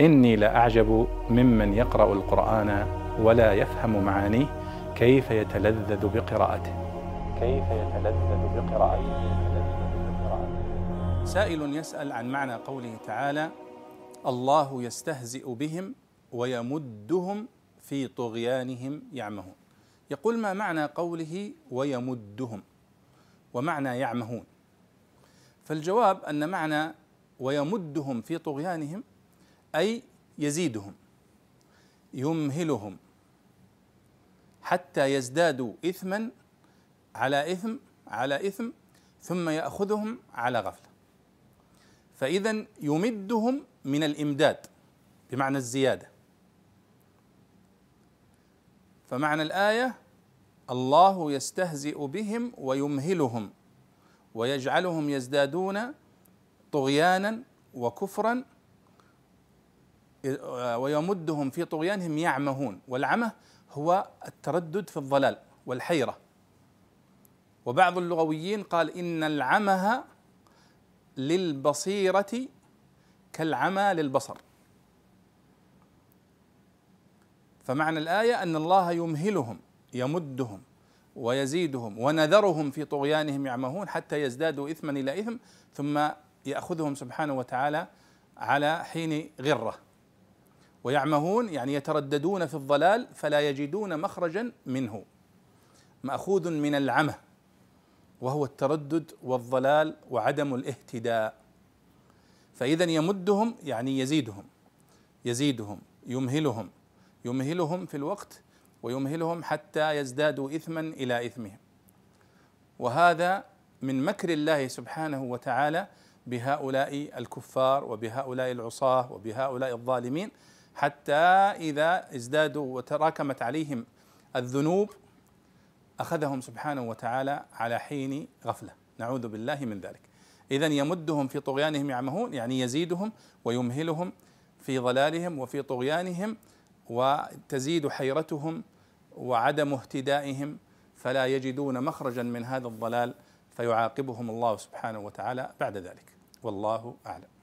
إني لأعجب ممن يقرأ القرآن ولا يفهم معانيه كيف يتلذذ بقراءته. كيف يتلذذ بقراءته. سائل يسأل عن معنى قوله تعالى الله يستهزئ بهم ويمدهم في طغيانهم يعمهون يقول ما معنى قوله ويمدهم؟ ومعنى يعمهون? فالجواب أن معنى ويمدهم في طغيانهم أي يزيدهم يمهلهم حتى يزدادوا اثما على إثم على إثم ثم يأخذهم على غفلة. فاذا يمدهم من الإمداد بمعنى الزيادة. فمعنى الآية الله يستهزئ بهم ويمهلهم ويجعلهم يزدادون طغيانا وكفرا ويمدهم في طغيانهم يعمهون والعمه هو التردد في الضلال والحيرة. وبعض اللغويين قال إن العمه للبصيرة كالعمى للبصر. فمعنى الآية أن الله يمهلهم يمدهم ويزيدهم ونذرهم في طغيانهم يعمهون حتى يزدادوا اثما إلى إثم ثم يأخذهم سبحانه وتعالى على حين غرة. ويعمهون يعني يترددون في الضلال فلا يجدون مخرجا منه. مأخوذ من العمى وهو التردد والضلال وعدم الاهتداء. فاذا يمدهم يعني يزيدهم يزيدهم يمهلهم يمهلهم في الوقت ويمهلهم حتى يزدادوا اثما إلى إثمهم. وهذا من مكر الله سبحانه وتعالى بهؤلاء الكفار وبهؤلاء العصاة وبهؤلاء الظالمين حتى إذا ازدادوا وتراكمت عليهم الذنوب أخذهم سبحانه وتعالى على حين غفلة. نعوذ بالله من ذلك. اذا يمدهم في طغيانهم يعمهون يعني يزيدهم ويمهلهم في ضلالهم وفي طغيانهم وتزيد حيرتهم وعدم اهتدائهم فلا يجدون مخرجا من هذا الضلال فيعاقبهم الله سبحانه وتعالى بعد ذلك. والله أعلم.